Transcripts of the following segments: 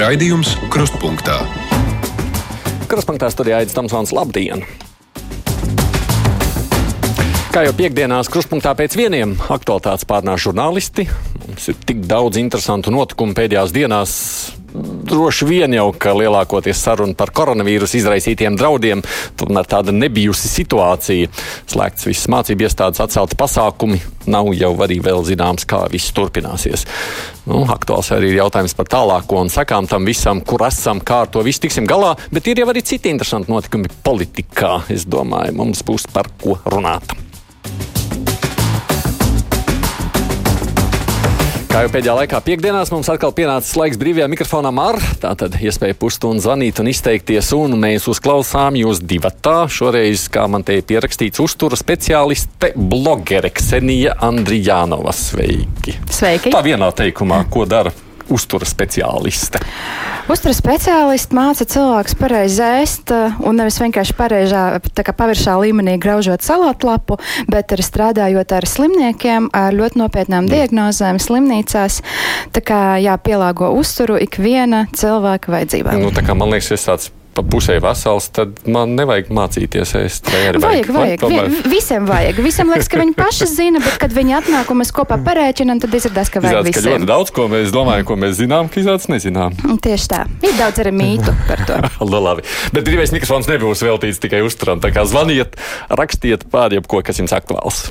Raidījums Krustpunktā. Krustpunktā studijā Aits Tamsons. Labdien! Kā jau piekdienās, krustpunktā pēc vieniem aktualitātes pārnāk žurnālisti. Mums ir tik daudz interesantu notikumu pēdējās dienās droši vien jau, ka lielākoties saruna par koronavīrusu izraisītiem draudiem, tomēr tāda nebijusi situācija. Slēgts visas mācību iestādes, atcelti pasākumi, nav jau arī vēl zināms, kā viss turpināsies. Nu, aktuāls arī ir jautājums par tālāko un sekām tam visam, kur esam, kā ar to visu tiksim galā, bet ir jau arī citi interesanti notikumi politikā. Es domāju, mums būs par ko runāt. Kā jau pēdējā laikā, piekdienās mums atkal pienācis laiks brīvajā mikrofonam ar tātad iespēju pusstundu zvanīt un izteikties, un mēs uzklausām jūs divatā. Šoreiz, kā man te ir pierakstīts, uztura speciāliste blogere Ksenija Andrijānova. Sveiki! Sveiki! Tā vienā teikumā, ko dara uztura speciāliste? Uztura speciālisti māca cilvēkus pareizi ēst eh, un nevis vienkārši pareizā, paviršā līmenī graužot salātlapu, bet arī strādājot ar slimniekiem, ar ļoti nopietnām mm. diagnozēm slimnīcās. Tā kā jāpielāgo uzturu ikviena cilvēka vajadzībām. Nu, tā kā man liekas, es tāds pa pusē vesels, tad man nevajag mācīties ēst. Vajag, vajag. vajag. vajag. Visiem vajag. Visiem liekas, ka viņi paši zina, bet kad viņi atnāk un mēs kopā parēķinām, tad izrādās, ka vajag izrādās, visiem. Ka ļoti daudz, ko mēs domājam, ko mēs zinām, ka izrādās nezinām. Tieši tā. Ir daudz arī mītu par to. Labi. Bet brīvais mikrofons nebūs veltīts tikai uzturam. Tā kā zvaniet, rakstiet pār jebko, kas jums aktuāls.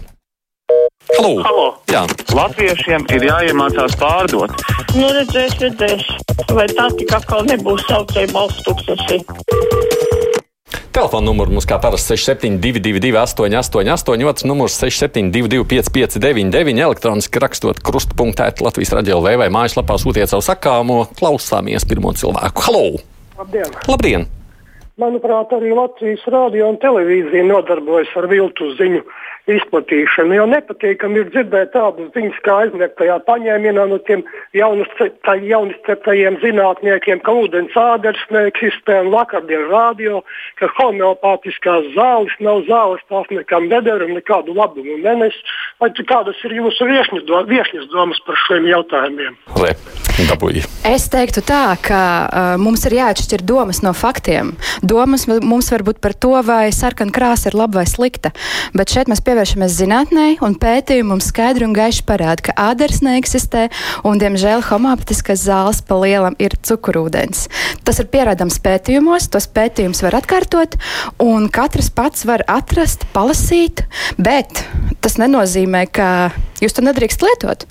Halo! Halo. Jā. Latviešiem ir jāiemācās pārdot. Nu, redzēs, redzēs. Vai tā tik atkal nebūs saucēja balsts tūkstoši? Telefona numurs mums kā parasti 6722, 888, otrs numurs 6722, 559, elektroniski rakstot krustpunktā, Latvijas raidījumā vai mājaslapā sūtiet savu sakāmo, klausāmies pirmo cilvēku. Halo! Labdien! Labdien. Manuprāt, arī Latvijas rādio un televīzija nodarbojas ar viltu ziņu izplatīšanu. Jo nepatīkami ir dzirdēt tādas ziņas, kā aizniegtajā paņēmienā no tiem jaunizceptajiem zinātniekiem, ka ūdens āders neeksistē un vakardien rādio, ka homeopātiskās zāles nav zāles, tās nekam nedara un nekādu labumu nenes. Vai kādas ir jūsu viešņas, do, viešņas domas par šiem jautājumiem? Le, dabūji. es teiktu tā, ka uh, mums ir jāatšķir domas no faktiem. Domas mums var būt par to, vai sarkana krāsa ir laba vai slikta, bet šeit mēs pievēršamies zinātnē, un pētījumi mums skaidri un gaiši parāda, ka āders neeksistē, un, diemžēl, homopātiskas zāles pa lielam ir cukurūdens. Tas ir pierādāms pētījumos, tos pētījumus var atkārtot, un katrs pats var atrast, palasīt, bet tas nenozīmē, ka jūs to nedrīkst lietot.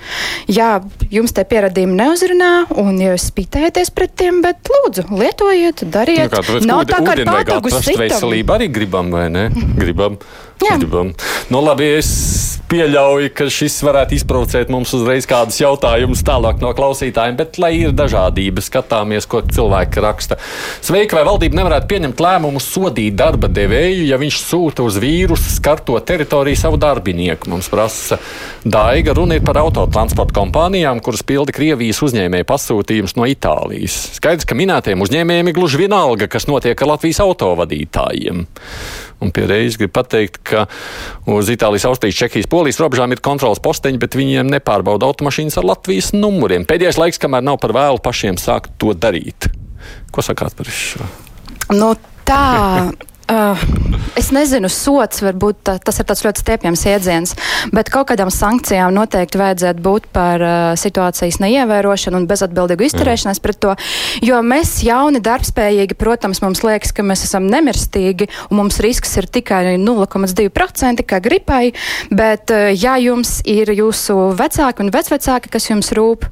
Jā, jums tie pierādījumi neuzrunā, un jūs spītējaties pret tiem, bet lūdzu, lietojiet, dariet. Nu, kā, Nav tā, ka ar pātagu sitam. Veselību arī gribam, vai ne? Gribam. Gribam. Nu, labi, es pieļauju, ka šis varētu izprovocēt mums uzreiz kādus jautājumus tālāk no klausītājiem, bet lai ir dažādība, skatāmies, ko cilvēki raksta. Sveiki, vai valdība nevarētu pieņemt lēmumu sodīt darba devēju, ja viņš sūta uz vīrusu skarto teritoriju savu darbinieku? Mums prasa Daiga. Runa ir par autotransporta kompānijām, kuras pilda Krievijas uzņēmēju pasūtījumus no Itālijas. Skaidrs, ka minētajiem uzņēmējiem ir gluži vienalga, kas notiek ar Latvijas autovadītājiem. Un pie reizes gribu pateikt, ka uz Itālijas, Austrijas, Čehijas, Polijas robežām ir kontrols posteņi, bet viņiem nepārbauda automašīnas ar Latvijas numuriem. Pēdējais laiks, kamēr nav par vēlu pašiem sākt to darīt. Ko sakāt par šo? Nu, tā Uh, es nezinu, sots varbūt tā, tas ir tāds ļoti stiepjams iedziens, bet kaut kādām sankcijām noteikti vajadzētu būt par uh, situācijas neievērošanu un bezatbildīgu izturēšanos pret to. Jo mēs, jauni, darbspējīgi, protams, mums liekas, ka mēs esam nemirstīgi un mums risks ir tikai 0,2% kā gripai, bet uh, ja jums ir jūsu vecāki un vecvecāki, kas jums rūp,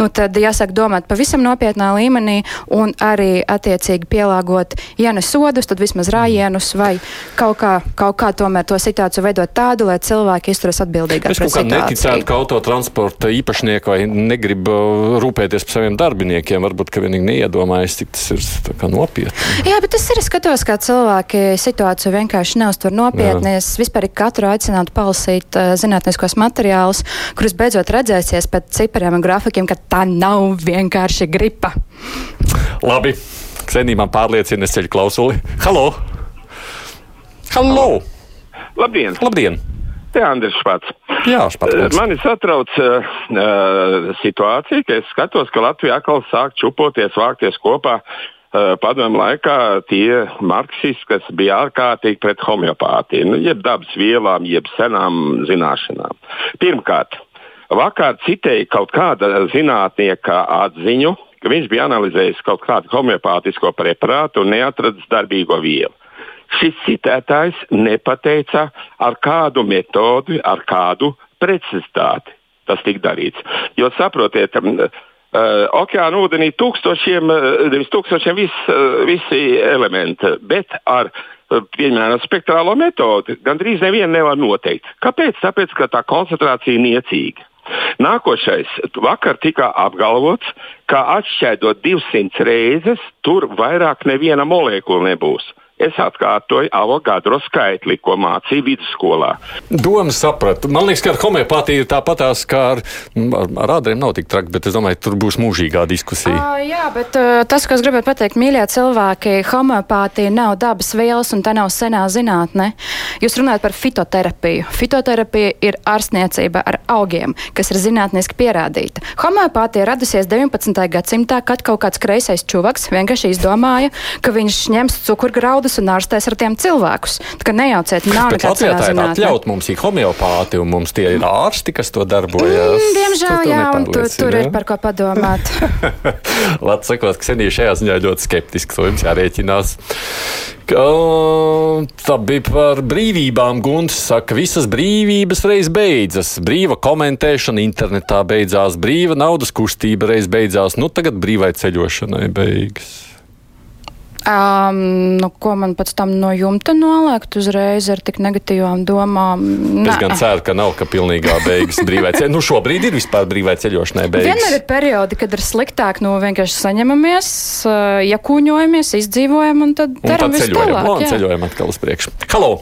nu, tad jāsāk domāt pavisam nopietnā līmenī un arī attiecīgi pielāgot, ja ne sodus, tad vismaz rājiet gājienus vai kaut kā, kaut kā tomēr to situāciju veidot tādu, lai cilvēki izturas atbildīgāk. Es kaut kā neticētu, ka autotransporta īpašnieki vai negrib uh, rūpēties par saviem darbiniekiem. Varbūt, ka vienīgi neiedomājas, cik tas ir nopietni. Jā, bet es arī skatos, kā cilvēki situāciju vienkārši neuztver nopietni. Jā. Es vispār katru aicinātu palasīt uh, zinātniskos materiālus, kurus beidzot redzēsies pēc cipariem un grafikiem, ka tā nav vienkārši gripa. Labi. Man pārliecina, ceļu klausuli. Halo! Halo! Labdien! Labdien. te Andris Špats. Jā, Špats. Mani satrauc uh, situācija, ka es skatos, ka Latvija atkal sāk čupoties, vākties kopā. Uh, Padomu laikā tie marksisti, kas bija ārkārtīgi pret homeopātiju, nu, jeb dabas vielām, jeb senām zināšanām. Pirmkārt, vakar citēja kaut kāda zinātnieka atziņu, ka viņš bija analizējis kaut kādu homeopātisko preparātu un neatradis darbīgo vielu. Šis citētājs nepateica, ar kādu metodi, ar kādu precizitāti tas tika darīts. Jo saprotiet, Uh, okeāna ūdenī tūkstošiem, nevis tūkstošiem vis, uh, visi elementi, bet ar uh, piemēram spektrālo metodi gandrīz nevienu nevar noteikt. Kāpēc? Tāpēc, ka tā koncentrācija ir niecīga. Nākošais, vakar tika apgalvots, ka atšķaidot 200 reizes, tur vairāk neviena molekula nebūs. Es atkārtoju Avogadro skaitli, ko mācīja vidusskolā. Doma saprata. Man liekas, ka ar homeopātiju ir tāpatās, kā ar, ar, rādiem nav tik traki, bet es domāju, tur būs mūžīgā diskusija. Uh, jā, bet uh, tas, ko es gribētu pateikt, mīļie cilvēki, homeopātija nav dabas vielas un tā nav senā zinātne. Jūs runājat par fitoterapiju. Fitoterapija ir ārstniecība ar augiem, kas ir zinātniski pierādīta. Homeopātija radusies 19. gadsimtā, kad kaut kāds kreisais čuvaks vienkārši izdomāja, ka viņš ņems cukurgraudu ādas un ārstēs ar tiem cilvēkus. Tā kā nejauciet, nav nekāds Latvijā tā atļaut, mums ir homeopāti un mums tie ir ārsti, kas to darbojas. Mm, diemžēl, jā, un tu, tur ir par ko padomāt. Latvijas sakot, ka senī šajā ziņā ļoti skeptiski, to jums jārēķinās. Tā bija par brīvībām. Gunts saka, visas brīvības reiz beidzas. Brīva komentēšana internetā beidzās, brīva naudas kustība reiz beidzās. Nu, tagad brīvai ceļošanai beigas. Um, nu, ko man pēc tam no jumta noliekt uzreiz ar tik negatīvām domām? Nā. Es gan ceru, ka nav ka pilnīgā beigas brīvai ceļošanai. Nu, šobrīd ir vispār brīvai ceļošanai beigas. Vienmēr ir periodi, kad ir sliktāk, nu vienkārši saņemamies, iekūņojamies, izdzīvojam un tad darām visu tālāk. Un ceļojam atkal uz priekšu. Halo!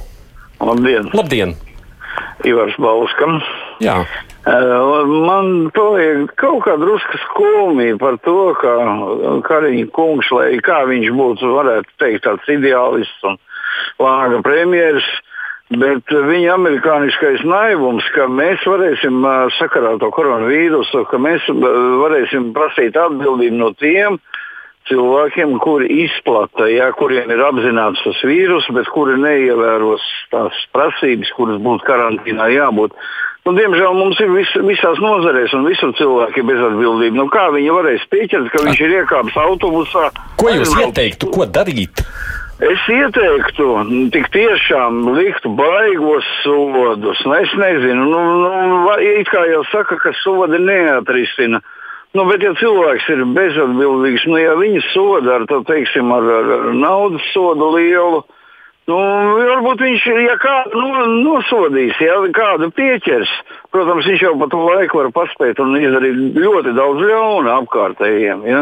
Labdien! Labdien! Ivars Bauskam. Jā. Man paliek kaut kā drusku skumji par to, ka Kariņš kungs, lai kā viņš būtu, varētu teikt, tāds ideālists un lāga premjeras, bet viņa amerikāniskais naivums, ka mēs varēsim sakarā to koronavīrusu, ka mēs varēsim prasīt atbildību no tiem, cilvēkiem, kuri izplata, ja, kuriem ir apzināts tas vīrus, bet kuri neievēros tās prasības, kuras būtu karantīnā jābūt. Nu, diemžēl mums ir vis, visās nozarēs un visur cilvēki bezatbildīgi. Nu, kā viņi varēs pieķert, ka viņš ir iekāpis autobusā? Ko jūs ieteiktu, ko darīt? Es ieteiktu, tik tiešām likt baigos sodus. Nu, es nezinu, nu, nu, it kā jau saka, ka sodi neatrisina. Nu, bet, ja cilvēks ir bezatbildīgs, nu, ja viņi soda ar, tā, teiksim, ar, ar, ar naudas sodu lielu, Nu, varbūt viņš, ja kādu nu, nosodīs, ja kādu pieķers, protams, viņš jau pa to laiku var paspēt un izdarīt ļoti daudz ļauna apkārtējiem. Ja?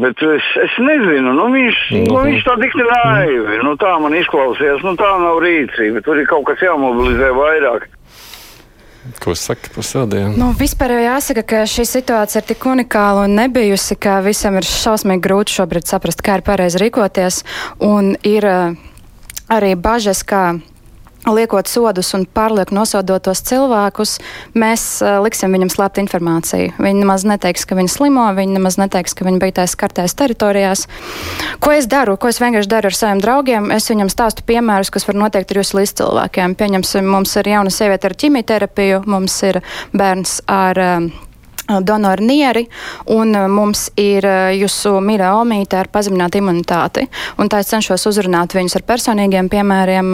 Bet es, es nezinu, nu, viņš, nu, nu viņš tā tik naivi. Nu, tā man izklausījās, nu, tā nav rīcība. Tur ir kaut kas jāmobilizē vairāk. Ko saka par sādiem? Nu, vispār jau jāsaka, ka šī situācija ir tik unikāla un nebijusi, ka visam ir šausmīgi grūti šobrīd saprast, kā ir pareizi rīkoties. Un ir uh, arī bažas, ka liekot sodus un pārlieku nosodotos cilvēkus, mēs uh, liksim viņam slēpt informāciju. Viņi nemaz neteiks, ka viņi slimo, viņi nemaz neteiks, ka viņi beigās kartēs teritorijās. Ko es daru? Ko es vienkārši daru ar saviem draugiem? Es viņam stāstu piemērus, kas var notiekt ar jūsu līdzcilvēkiem. Pieņemsim, mums ir jauna sieviete ar ķimioterapiju, mums ir bērns ar. Uh, donoru nieri, un mums ir jūsu mīļā omīte ar pazeminātu imunitāti. Un tā es cenšos uzrunāt viņus ar personīgiem piemēriem,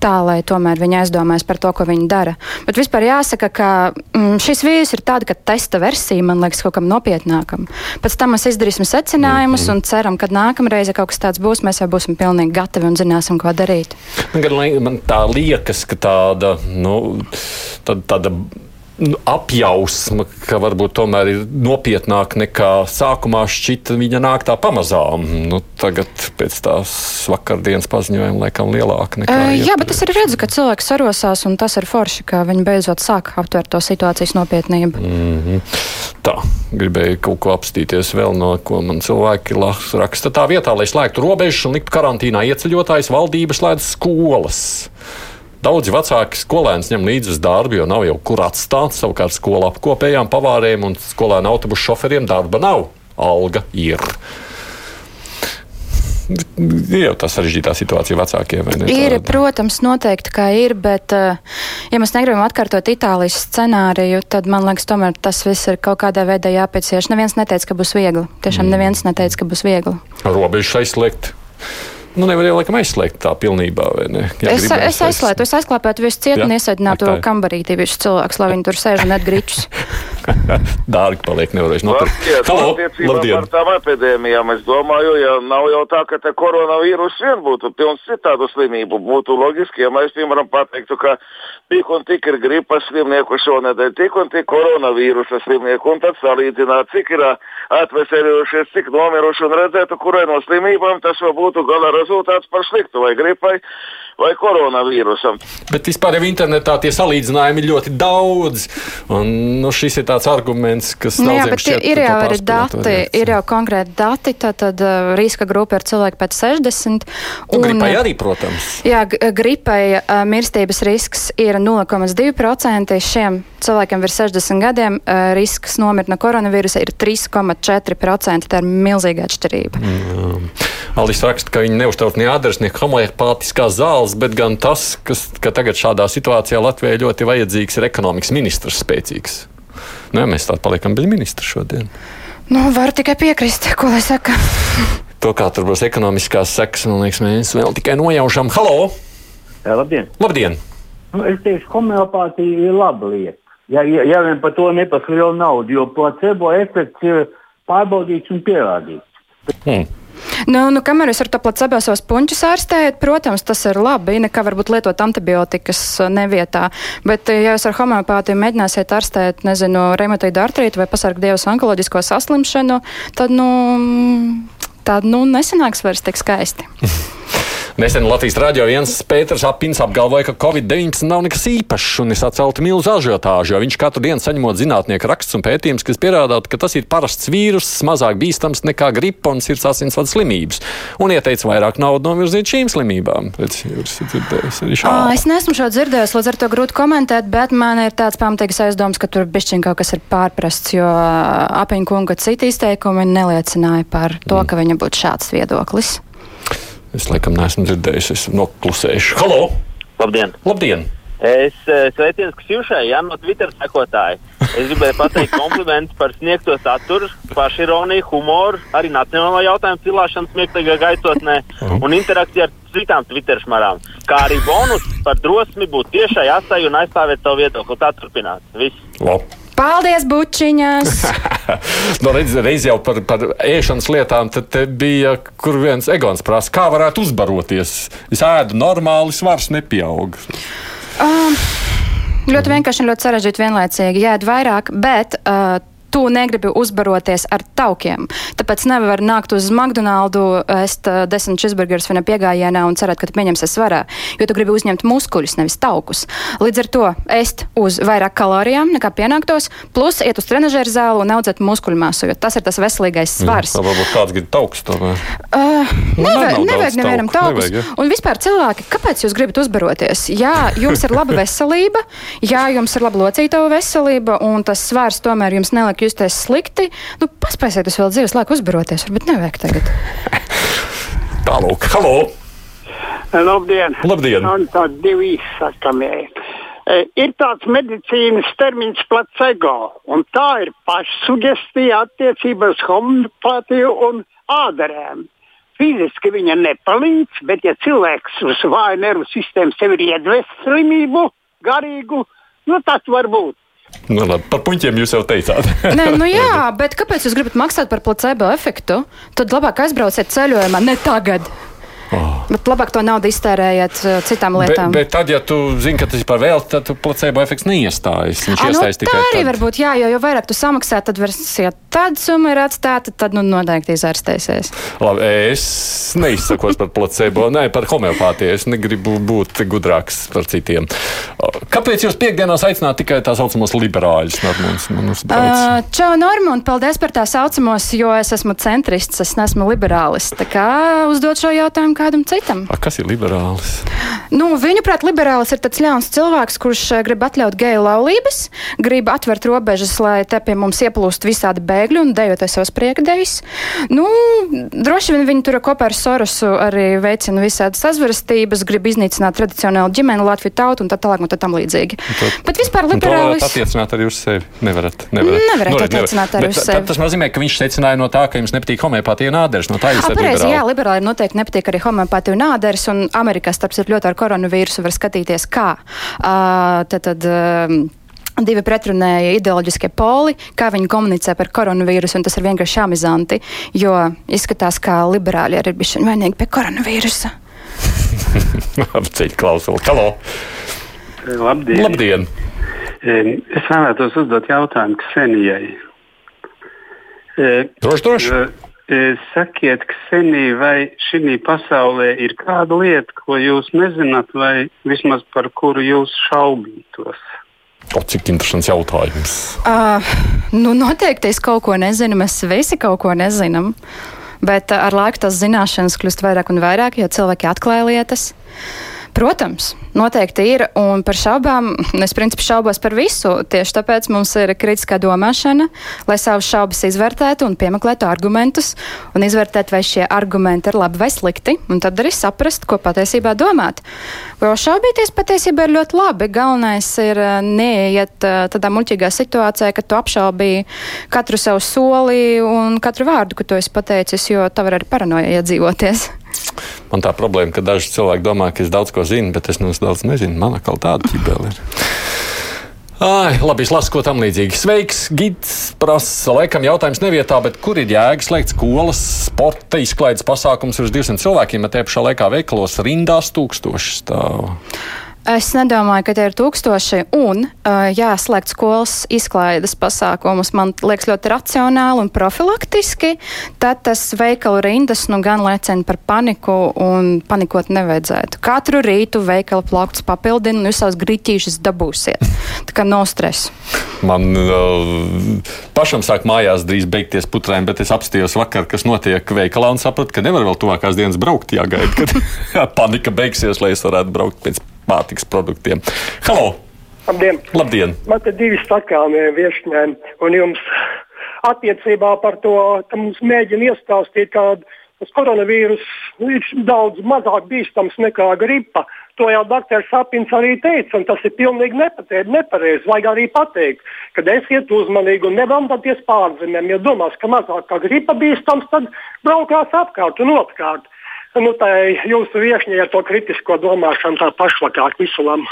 tā lai tomēr viņi aizdomājas par to, ko viņi dara. Bet vispār jāsaka, ka mm, šis vīrus ir tāda, ka testa versija man liekas kaut kam nopietnākam. Pēc tam mēs izdarīsim secinājumus mm -hmm. un ceram, ka nākamreiz, ja kaut kas tāds būs, mēs jau būsim pilnīgi gatavi un zināsim, ko darīt. Man, man tā liekas, ka tāda, nu, tāda, tāda apjausma, ka varbūt tomēr ir nopietnāka nekā sākumā šķita. Viņa nāk tā pamazām. Nu, tagad pēc tās vakardienas paziņojuma laikam lielāka nekā. Uh, jā, bet es arī redzu, ka cilvēki sarosās un tas ir forši, ka viņi beidzot sāk aptvert to situācijas nopietnību. Mm -hmm. Tā, gribēju kaut ko apstīties vēl no ko man cilvēki raksta. Tā vietā, lai slēgtu robežas un liktu karantīnā ieceļotājus, valdības slēdz skolas. Daudzi vecāki skolēns ņem līdzi uz darbu, jo nav jau kur atstāt. Savukārt skolā apkopējām pavāriem un skolēnu autobusu šoferiem darba nav. Alga ir ir jau tā sarežģītā situācija vecākiem. Ir, protams, noteikti, kā ir, bet, eh, ja mēs negribam atkārtot Itālijas scenāriju, tad man liekas, tomēr tas viss ir kaut kādā veidā jāpiecieš. Neviens neteica, ka būs viegli. Tiešām mm. neviens neteica, ka būs viegli. Robežas aizslēgt nu, nevar jau laikam aizslēgt tā pilnībā. Ja es, es aizslēgtu, es aizklāpētu visu cietu un iesaidinātu kambarītī visus cilvēkus, lai viņi tur sēž un atgriķus. Dārgi paliek, nevarēšu nopirkt. Halo, labdien! Par tām epidēmijām es domāju, ja nav jau tā, ka te koronavīrus vien būtu pilns citādu slimību, būtu loģiski, ja mēs, piemēram, pateiktu, ka tik un tik ir gripas slimnieku šonedēļ, tik un tik koronavīrusa slimnieku, un tad salīdzināt, cik ir atveseļojušies, cik nomiruši un redzētu, kurai no slimībām tas vēl būtu gala rezultāts par sliktu vai gripai vai koronavīrusam. Bet vispār jau internetā tie salīdzinājumi ir ļoti daudz. Un, nu, šis ir tāds arguments, kas nu, jā, bet šķiet, ir jau arī dati, variants. ir jau konkrēti dati, tātad uh, riska grupa ir cilvēki pēc 60. Un, un gripai arī, protams. Jā, gripai uh, mirstības risks ir 0,2%. Šiem cilvēkiem virs 60 gadiem uh, risks nomirt no koronavīrusa ir 3,4%. Tā ir milzīga atšķirība. Mm. Alis raksta, ka viņi neuztrauc ne ādars, ne homoepātiskās zāles, bet gan tas, kas, ka tagad šādā situācijā Latvijai ļoti vajadzīgs ir ekonomikas ministrs spēcīgs. Nu, ja mēs tādā paliekam bez ministra šodien. Nu, varu tikai piekrist, ko lai saka. to, kā tur būs ekonomiskās sekas, man liekas, mēs vēl tikai nojaušam. Halo! Jā, labdien! labdien. Nu, es teikšu, homeopātija ir laba lieta. Ja, ja, ja vien par to nepasaka liela nauda, jo placebo efekts ir pārbaudīts un pierādīts. Hmm. Nu, nu, kamēr jūs ar to placebo savus puņķus ārstējat, protams, tas ir labi. Nekā varbūt lietot antibiotikas uh, nevietā. Bet, ja jūs ar homeopātiju mēģināsiet ārstēt, nezinu, reumatoidu artrītu vai pasargu dievas onkoloģisko saslimšanu, tad, nu, tā, nu, nesanāks vairs tik skaisti. Nesen Latvijas rādio viens Pēters Apins apgalvoja, ka Covid-19 nav nekas īpašs un ir sacelta milzu ažiotāžu, jo viņš katru dienu saņemot zinātnieku rakstus un pētījumus, kas pierādātu, ka tas ir parasts vīrus, mazāk bīstams nekā gripa un sirds asinsvadu slimības, un ieteica vairāk naudu novirzīt šīm slimībām. Redz, es neesmu šo dzirdējis, līdz ar to grūti komentēt, bet man ir tāds pamatīgs aizdoms, ka tur bišķiņ kaut kas ir pārprasts, jo apiņu kunga citi izteikumi neliecināja par to, mm. ka viņam būtu šāds viedoklis. Es laikam neesmu dzirdējis, es noklusēšu. Halo! Labdien! Labdien. Es eh, sveicienu Kšķušai, Jā, no Twitter sekotāja. Es gribēju pateikt komplimentu par sniegto saturu, pašironiju, humoru, arī nacionālo jautājumu cilāšanu smieklīgā gaisotnē mhm. un interakciju ar citām Twitter šmarām. Kā arī bonus par drosmi būt tiešai asai un aizstāvēt savu viedokli. Tā turpināt. Viss! Labi. Paldies, bučiņas! no, reiz, reiz jau par, par ēšanas lietām bija, kur viens egons prasa, kā varētu uzbaroties. Es ēdu normāli, svars nepieaug. Um, ļoti vienkārši un ļoti sarežģīti vienlaicīgi. Jēd vairāk, bet. Uh, tu negribi uzbaroties ar taukiem. Tāpēc nevar nākt uz McDonald's, ēst desmit cheeseburgerus vienā piegājienā un cerēt, ka tu pieņemsi svarā, jo tu gribi uzņemt muskuļus, nevis taukus. Līdz ar to ēst uz vairāk kalorijām nekā pienāktos, plus iet uz trenižera zāli un audzēt muskuļu masu, jo tas ir tas veselīgais svars. Jā, varbūt kāds grib taukus tomēr. Uh, nevajag, nevajag nevienam taukus. Nevajag, ja? Un vispār cilvēki, kāpēc jūs gribat uzbaroties? Jā, jums ir laba veselība, jā, jums ir laba locītava veselība, un tas svars tomēr jums neliek justies slikti, nu, paspēsiet uz vēl dzīves laiku uzbaroties, varbūt nevajag tagad. Tālūk, halo! Labdien! Labdien. Man tādi divi izsakamie. Ir tāds medicīnas termins placebo, un tā ir pašsugestija attiecībā uz homeopātiju un ādarēm. Fiziski viņa nepalīdz, bet ja cilvēks uz vāju nervu sistēmu sev ir iedves slimību, garīgu, nu tas var būt. Nu, labi, par puņķiem jūs jau teicāt. Nē, nu jā, bet kāpēc jūs gribat maksāt par placebo efektu? Tad labāk aizbrauciet ceļojumā, ne tagad. Oh. Bet labāk to naudu iztērējiet uh, citām lietām. Bet, bet tad, ja tu zini, ka tas ir par velti, tad placebo efekts neiestājas. Viņš A, nu, iestājas tikai. Tā arī tad... var būt, jā, jo, jo vairāk tu samaksā, tad versija tāda summa ir atstāta, tad nu, noteikti izārstēsies. Labi, es neizsakos par placebo, nē, par homeopātiju. Es negribu būt gudrāks par citiem. Kāpēc jūs piekdienās aicināt tikai tā saucamos liberāļus? Normons, uh, čau, Normund, paldies par tā saucamos, jo es esmu centrists, es neesmu liberālis. Tā kā uzdot šo jautājumu kādam citam. A, kas ir liberālis? Nu, viņuprāt, liberālis ir tāds ļauns cilvēks, kurš eh, grib atļaut geju laulības, grib atvērt robežas, lai te pie mums ieplūst visādi bēgļi un dejoties savus priekdējus. Nu, droši vien viņi tur kopā ar Sorosu arī veicina visādas sazvērstības, grib iznīcināt tradicionālu ģimeni, Latviju tautu un tā tālāk un tā tam līdzīgi. Tad, Bet vispār liberālis. To attiecināt arī uz sevi. Nevarat. Nevarat, nevarat nu, attiecināt arī uz sevi. Tas nozīmē, ka viņš secināja no tā, ka jums nepatīk homeopātija un āderis. No tā jūs esat. Jā, liberāli noteikti nepatīk arī homeopātija un āderis, un Amerikā starp citu ļoti ar koronavīrusu var skatīties, kā. Uh, tad, tad, uh, divi pretrunēji ideoloģiskie poli, kā viņi komunicē par koronavīrusu, un tas ir vienkārši amizanti, jo izskatās, ka liberāļi arī ir bijuši vainīgi pie koronavīrusa. Apceļ klausuli. Halo! Labdien! Labdien. Es vēlētos uzdot jautājumu Ksenijai. Droši, droši. Sakiet, Ksenija, vai šī pasaulē ir kāda lieta, ko jūs nezināt, vai vismaz par kuru jūs šaubītos? O, cik interesants jautājums. Uh, nu, noteikti es kaut ko nezinu, mēs visi kaut ko nezinām. Bet ar laiku tās zināšanas kļūst vairāk un vairāk, jo cilvēki atklāja lietas. Protams, noteikti ir. Un par šaubām es principā šaubos par visu. Tieši tāpēc mums ir kritiskā domāšana, lai savus šaubas izvērtētu un piemeklētu argumentus un izvērtētu, vai šie argumenti ir labi vai slikti. Un tad arī saprast, ko patiesībā domāt. Jo šaubīties patiesībā ir ļoti labi. Galvenais ir eh, neiet eh, tādā muļķīgā situācijā, ka tu apšaubīji katru savu soli un katru vārdu, ko tu esi pateicis, jo tā var arī paranoja iedzīvoties. Man tā problēma, ka daži cilvēki domā, ka es daudz ko zinu, bet es nemaz daudz nezinu. Man atkal tāda ķibele ir. Ai, labi, es lasu, ko tam līdzīgi. Sveiks, gids prasa, laikam jautājums nevietā, bet kur ir jēga slēgt skolas, sporta izklaides pasākums uz 200 cilvēkiem, ja te pašā laikā veikalos rindās tūkstoši stāv? Es nedomāju, ka tie ir tūkstoši. Un, uh, jā, slēgt skolas izklaides pasākumus man liekas ļoti racionāli un profilaktiski. Tad tas veikalu rindas nu gan liecina par paniku, un panikot nevajadzētu. Katru rītu veikala plaukts papildina, un jūs savus grīķīšus dabūsiet. Tā kā nav stresa. Man uh, pašam sāk mājās drīz beigties putrēm, bet es apstījos vakar, kas notiek veikalā un sapratu, ka nevar vēl tuvākās dienas braukt. Jāgaida, kad panika beigsies, lai es varētu braukt pēc pārtiks produktiem. Halo! Labdien! Labdien. Man te divi sakāmie viešņēm, un jums attiecībā par to, mums mēģina iestāstīt, ka tas koronavīrus ir daudz mazāk bīstams nekā gripa. To jau dr. Sapins arī teica, un tas ir pilnīgi nepareizi. Vajag arī pateikt, ka esiet uzmanīgi un nevandaties pārzemēm. Ja domās, ka mazāk kā gripa bīstams, tad braukās apkārt un otrkārt nu, jūsu viesņai ar to kritisko domāšanu tā pašvakāk visu lamu.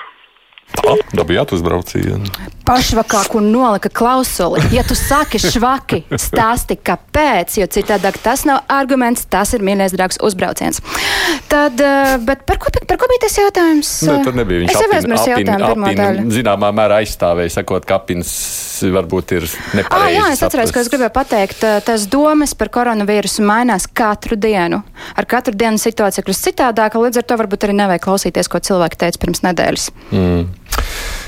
Tā, dabījāt uzbraucienu. Pašvakāk un nolika klausuli. Ja tu saki švaki, stāsti, kāpēc, jo citādāk tas nav arguments, tas ir mīļais draugs uzbrauciens. Tad, eh, bet par ko, par ko bija tas jautājums? Ne, tad nebija viņš. Es jau aizmirsu jautājumu pirmo daļu. Zināmā mērā aizstāvēja, sakot, ka apins varbūt ir nepareizi. Ah, jā, es atceros, ko es gribēju pateikt. Eh, tas domas par koronavīrusu mainās katru dienu. Ar katru dienu situācija kļūst citādāka, līdz ar to varbūt arī nevajag klausīties, ko cilvēki teica pirms nedēļas. Mm.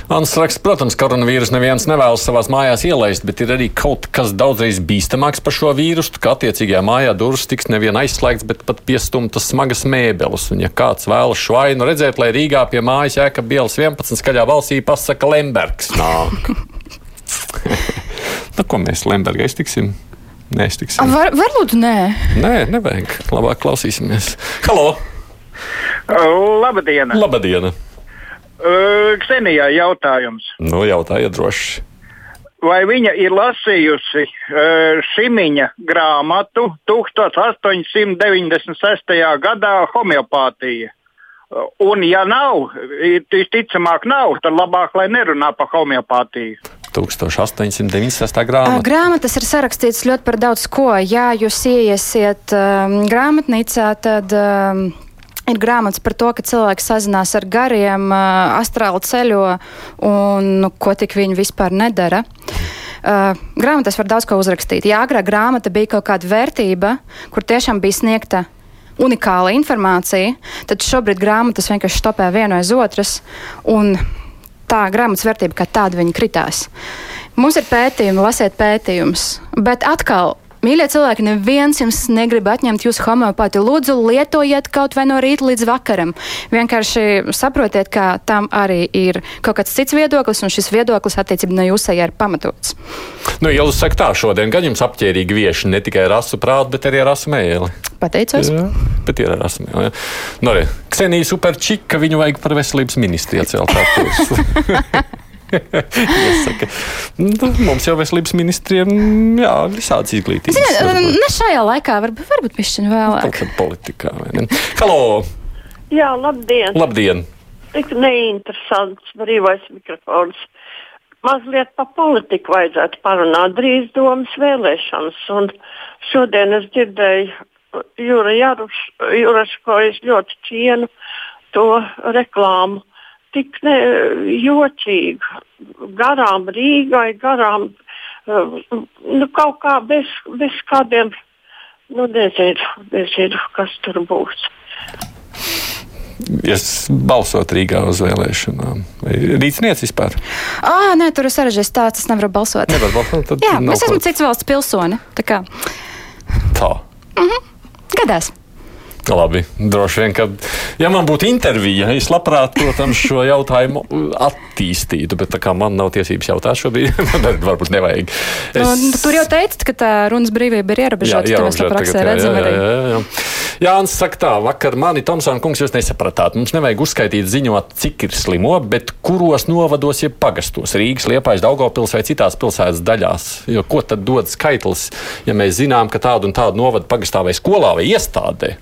Ants raksta, protams, koronavīrus neviens nevēlas savā mājās ielaist, bet ir arī kaut kas daudzreiz bīstamāks par šo vīrusu, ka attiecīgajā mājā durvis tiks nevien aizslēgts, bet pat piestumtas smagas mēbeles. Un, ja kāds vēlas šo ainu redzēt, lai Rīgā pie mājas ēka Bielas 11 skaļā balsī pasaka Lembergs nāk. nu, ko mēs Lemberga iztiksim? Nē, iztiksim. Var, varbūt nē. Nē, nevajag. Labāk klausīsimies. Halo! Labdien! Labdien! Ksenijai jautājums. Nu, jautājiet droši. Vai viņa ir lasījusi uh, Šimiņa grāmatu 1896. gadā homeopātija? Un, ja nav, visticamāk, nav, tad labāk, lai nerunā par homeopātiju. 1896. grāmata. Grāmatas ir sarakstīts ļoti par daudz ko. Ja jūs ieiesiet um, grāmatnīcā, tad. Um, Ir grāmatas par to, ka cilvēki sazinās ar gariem, astrāli ceļo un nu, ko tik viņi vispār nedara. Uh, grāmatās var daudz ko uzrakstīt. Jā, agrāk grāmata bija kaut kāda vērtība, kur tiešām bija sniegta unikāla informācija, tad šobrīd grāmatas vienkārši stopē viena aiz otras, un tā grāmatas vērtība kā tāda viņa kritās. Mums ir pētījumi, lasiet pētījumus, bet atkal Mīļie cilvēki, neviens jums negrib atņemt jūsu homeopātiju. Lūdzu, lietojiet kaut vai no rīta līdz vakaram. Vienkārši saprotiet, ka tam arī ir kaut kāds cits viedoklis, un šis viedoklis attiecībā no jūsējā ir pamatots. Nu, ja jūs sakat tā, šodien gan jums apģērbīgi vieši ne tikai rasu prātu, bet arī rasu mēli. Pateicos. Jā, bet ir rasu mēli. Nu, arī Ksenija Superčika, viņu vajag par veselības ministru iecelt. Jāsaka, nu, mums jau veselības ministriem jā, visādas izglītības. Ziniet, ne šajā laikā, varbūt, varbūt pišķiņu vēlāk. Kaut politikā, vai ne? Halo! Jā, labdien! Labdien! Tik neinteresants brīvais mikrofons. Mazliet par politiku vajadzētu parunāt. Drīz domas vēlēšanas. Un šodien es dzirdēju Jūra Jarušu, ko es ļoti cienu to reklāmu tik ne, jocīga. Garām Rīgai, garām nu, kaut kā bez, bez kādiem, nu, nezinu, nezinu, kas tur būs. Es balsotu Rīgā uz vēlēšanām. Rīcnieks vispār? Ah, nē, tur ir sarežģīts tāds, es nevaru balsot. Nevar balsot Jā, es esmu cits valsts pilsone. Tā. Kā. tā. Mhm. Gadās. Labi, droši vien, ka, ja man būtu intervija, es labprāt, protams, šo jautājumu attīstītu, bet tā kā man nav tiesības jautāt šobrīd, tad varbūt nevajag. Es... Nu, tur jau teicat, ka tā runas brīvība ir ierobežota, to mēs praksē redzam jā, jā, jā, jā. Jānis saka tā, vakar mani Tomsona kungs jūs nesapratāt. Mums nevajag uzskaitīt ziņot, cik ir slimo, bet kuros novados, ja pagastos Rīgas, Liepājas, Daugavpils vai citās pilsētas daļās. Jo ko tad dod skaitlis, ja mēs zinām, ka tādu un tādu novadu pagastā vai skolā vai iestādē?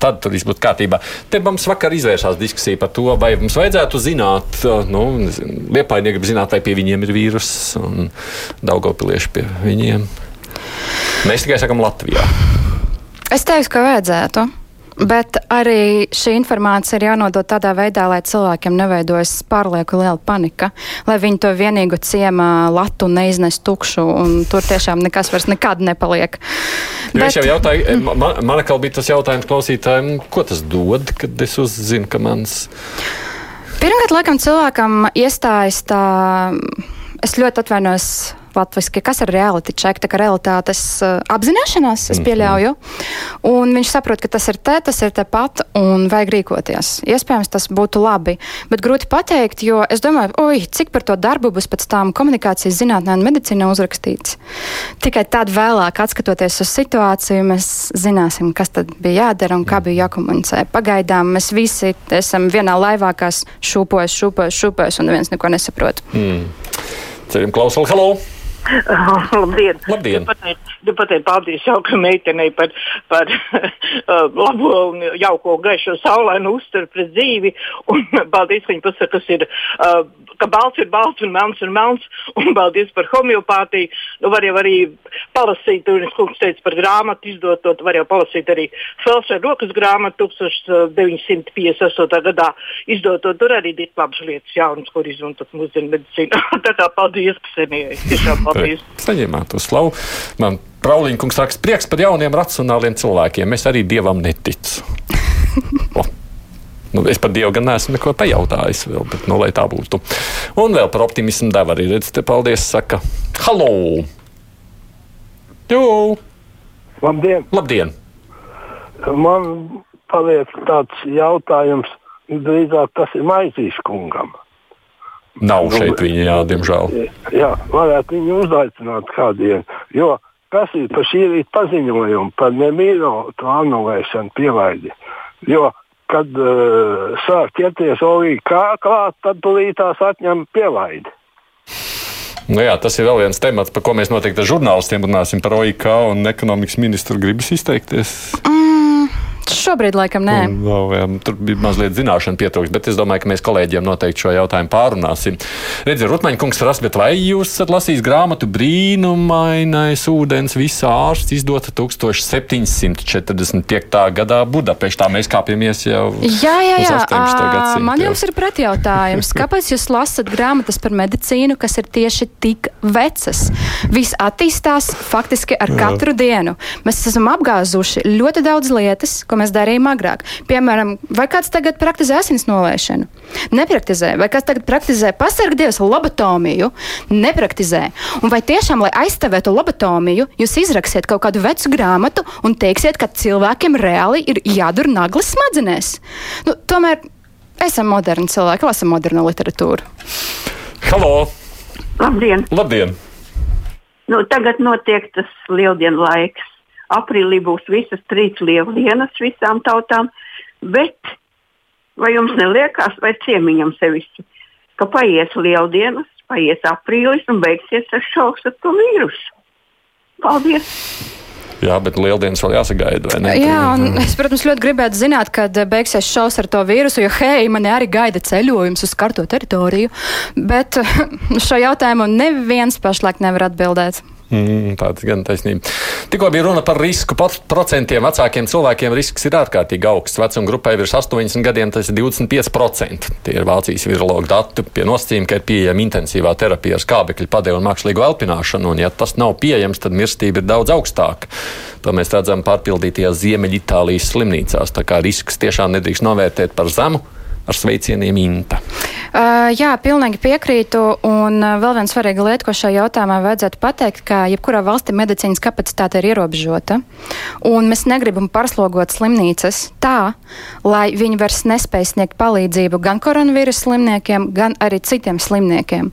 Tad tur viss būtu kārtībā. Te mums vakar izvērsās diskusija par to, vai mums vajadzētu zināt, nu, Liepāji negrib zināt, vai pie viņiem ir vīrus un Daugopilieši pie viņiem. Mēs tikai sakam Latvijā. Es teiktu, ka vajadzētu. Bet arī šī informācija ir jānodod tādā veidā, lai cilvēkiem neveidojas pārlieku liela panika, lai viņi to vienīgo ciemā latu neiznes tukšu, un tur tiešām nekas vairs nekad nepaliek. Jo Bet... Jau jautāju, man, man atkal bija tas jautājums klausītājiem, ko tas dod, kad es uzzinu, ka mans. Pirmkārt, laikam cilvēkam iestājas tā, es ļoti atvainojos latviski, kas ir reality check, tā kā realitātes uh, apzināšanās, es mhm. pieļauju. Un viņš saprot, ka tas ir te, tas ir tepat un vajag rīkoties. Iespējams, tas būtu labi, bet grūti pateikt, jo es domāju, oi, cik par to darbu būs pēc tam komunikācijas zinātnē un medicīnā uzrakstīts. Tikai tad vēlāk, skatoties uz situāciju, mēs zināsim, kas tad bija jādara un kā bija jākomunicē. Pagaidām mēs visi esam vienā laivā, kas šūpojas, šūpojas, šūpojas un neviens neko nesaprot. Mm. Ceļam klausuli, hello! Labdien! Labdien. Gribu pateikt paldies jaukai meitenei par, par uh, labo un jauko gaišo saulainu uzturu pret dzīvi. Un paldies, ka viņa pasaka, kas ir, uh, ka balts ir balts un melns ir melns. Un paldies par homeopātiju. Nu, var jau arī palasīt, un es kungs teicu par grāmatu izdotot, var jau palasīt arī Felsera rokas grāmatu 1958. gadā izdotot. Tur arī ir labas lietas jaunas, kur izmantot mūsdienu medicīnu. Tā kā paldies, Ksenijai. Tiešām paldies. Saņēmāt to slavu. Man Prauliņkungs raksta prieks par jauniem racionāliem cilvēkiem. Es arī dievam neticu. Nu, es par Dievu gan neesmu neko pajautājis, vēl, bet nu, lai tā būtu. Un vēl par optimismu devu arī redzēt, te paldies, saka, halo! Jū! Labdien! Labdien! Man paliek tāds jautājums, drīzāk tas ir Maizīs Nav nu, šeit viņa, jā, diemžēl. Jā, varētu viņu uzaicināt kādiem. Jo kas ir par šī rīta paziņojumu par nemīļo to anulēšanu pielaidi. Jo, kad uh, sāk ķerties kā klāt, tad tūlītās atņem pielaidi. Nu jā, tas ir vēl viens temats, par ko mēs noteikti ar žurnālistiem runāsim par OIK un ekonomikas ministru gribas izteikties. Mm. Šobrīd, laikam, nē. Un, vēl, jā, tur bija mazliet zināšana pietrūkst, bet es domāju, ka mēs kolēģiem noteikti šo jautājumu pārunāsim. Redziet, Rutmaņa kungs, Rasbet, vai jūs esat lasījis grāmatu Brīnumainais ūdens visā ārsts izdota 1745. gadā Budapeštā? Mēs kāpjamies jau. Jā, jā, jā. À, man jums ir pretjautājums. Kāpēc jūs lasat grāmatas par medicīnu, kas ir tieši tik vecas? Viss attīstās faktiski ar katru jā. dienu. Mēs esam apgāzuši ļoti daudz lietas, ko mēs darījām agrāk. Piemēram, vai kāds tagad praktizē asins nolaišanu? Nepraktizē. Vai kāds tagad praktizē pasargdievas lobotomiju? Nepraktizē. Un vai tiešām, lai aizstāvētu lobotomiju, jūs izraksiet kaut kādu vecu grāmatu un teiksiet, ka cilvēkiem reāli ir jādur naglas smadzenēs? Nu, tomēr esam moderni cilvēki, lasam modernu literatūru. Halo! Labdien! Labdien. Nu, tagad notiek tas lieldienu laiks. Aprīlī būs visas trīs lieldienas visām tautām, bet vai jums neliekas, vai ciemiņam sevišķi, ka paies lieldienas, paies aprīlis un beigsies ar šausmu ar to vīrusu? Paldies! Jā, bet lieldienas vēl jāsagaida. Jā, un es, protams, ļoti gribētu zināt, kad beigsies šausmas ar to vīrusu, jo, hei, man arī gaida ceļojums uz karto teritoriju. Bet šo jautājumu neviens pašlaik nevar atbildēt. Mm, tāds gan taisnība. Tikko bija runa par risku. Procentiem vecākiem cilvēkiem risks ir ārkārtīgi augsts. Vecuma grupai virs 80 gadiem tas ir 25%. Tie ir Vācijas virologu dati pie nosacījuma, ka ir pieejama intensīvā terapija ar skābekļa padevu un mākslīgo elpināšanu. Un, ja tas nav pieejams, tad mirstība ir daudz augstāka. To mēs redzam pārpildītajās Ziemeļitālijas slimnīcās. Tā kā risks tiešām nedrīkst novērtēt par zemu ar sveicieniem Inta. Uh, jā, pilnīgi piekrītu. Un uh, vēl viena svarīga lieta, ko šajā jautājumā vajadzētu pateikt, ka jebkurā valstī medicīnas kapacitāte ir ierobežota. Un mēs negribam pārslogot slimnīcas tā, lai viņi vairs nespēj sniegt palīdzību gan koronavīrus slimniekiem, gan arī citiem slimniekiem.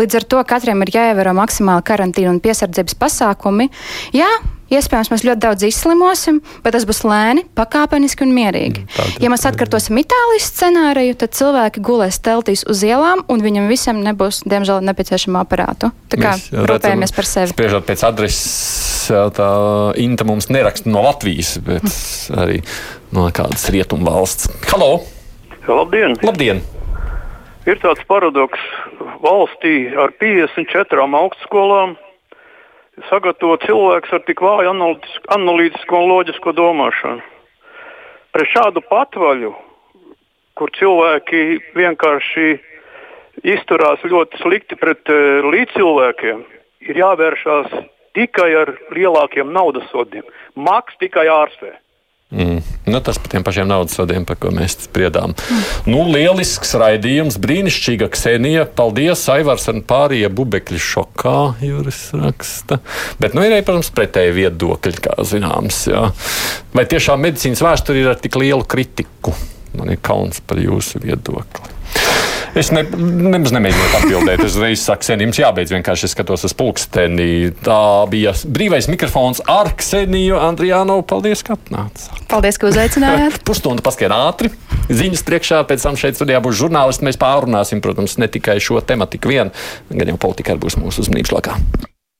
Līdz ar to katram ir jāievēro maksimāli karantīna un piesardzības pasākumi. Jā, Iespējams, mēs ļoti daudz izslimosim, bet tas būs lēni, pakāpeniski un mierīgi. Mm, Tātad, ja mēs atkārtosim Itālijas scenāriju, tad cilvēki gulēs teltīs uz ielām, un viņam visam nebūs, diemžēl, nepieciešama aparātu. Tā kā rūpējamies par sevi. Spriežot pēc adreses, tā Inta mums neraksta no Latvijas, bet arī no kādas rietumu valsts. Halo! Labdien! Labdien. Ir tāds paradoks valstī ar 54 augstskolām sagatavo cilvēks ar tik vāju analītisko un loģisko domāšanu. Pret šādu patvaļu, kur cilvēki vienkārši izturās ļoti slikti pret uh, līdzcilvēkiem, ir jāvēršās tikai ar lielākiem naudas sodiem. Maks tikai ārstē. Mm. Nu, tas par tiem pašiem naudas sodiem, par ko mēs spriedām. Mm. Nu, lielisks raidījums, brīnišķīga Ksenija. Paldies, Aivars un pārējie bubekļi šokā, Juris raksta. Bet, nu, ir arī, protams, pretēji viedokļi, kā zināms. Jā. Vai tiešām medicīnas vēsture ir ar tik lielu kritiku? Man ir kauns par jūsu viedokli. Es ne, nemaz nemēģināju atbildēt. Es uzreiz saku, Ksenija, jums jābeidz vienkārši skatos uz pulksteni. Tā bija brīvais mikrofons ar Kseniju Andrijānu. Paldies, ka atnācāt. Paldies, ka uzaicinājāt. Pusstunda paskien ātri. Ziņas priekšā, pēc tam šeit studijā būs žurnālisti. Mēs pārunāsim, protams, ne tikai šo tematiku vien, gan jau politika būs mūsu uzmanības lokā.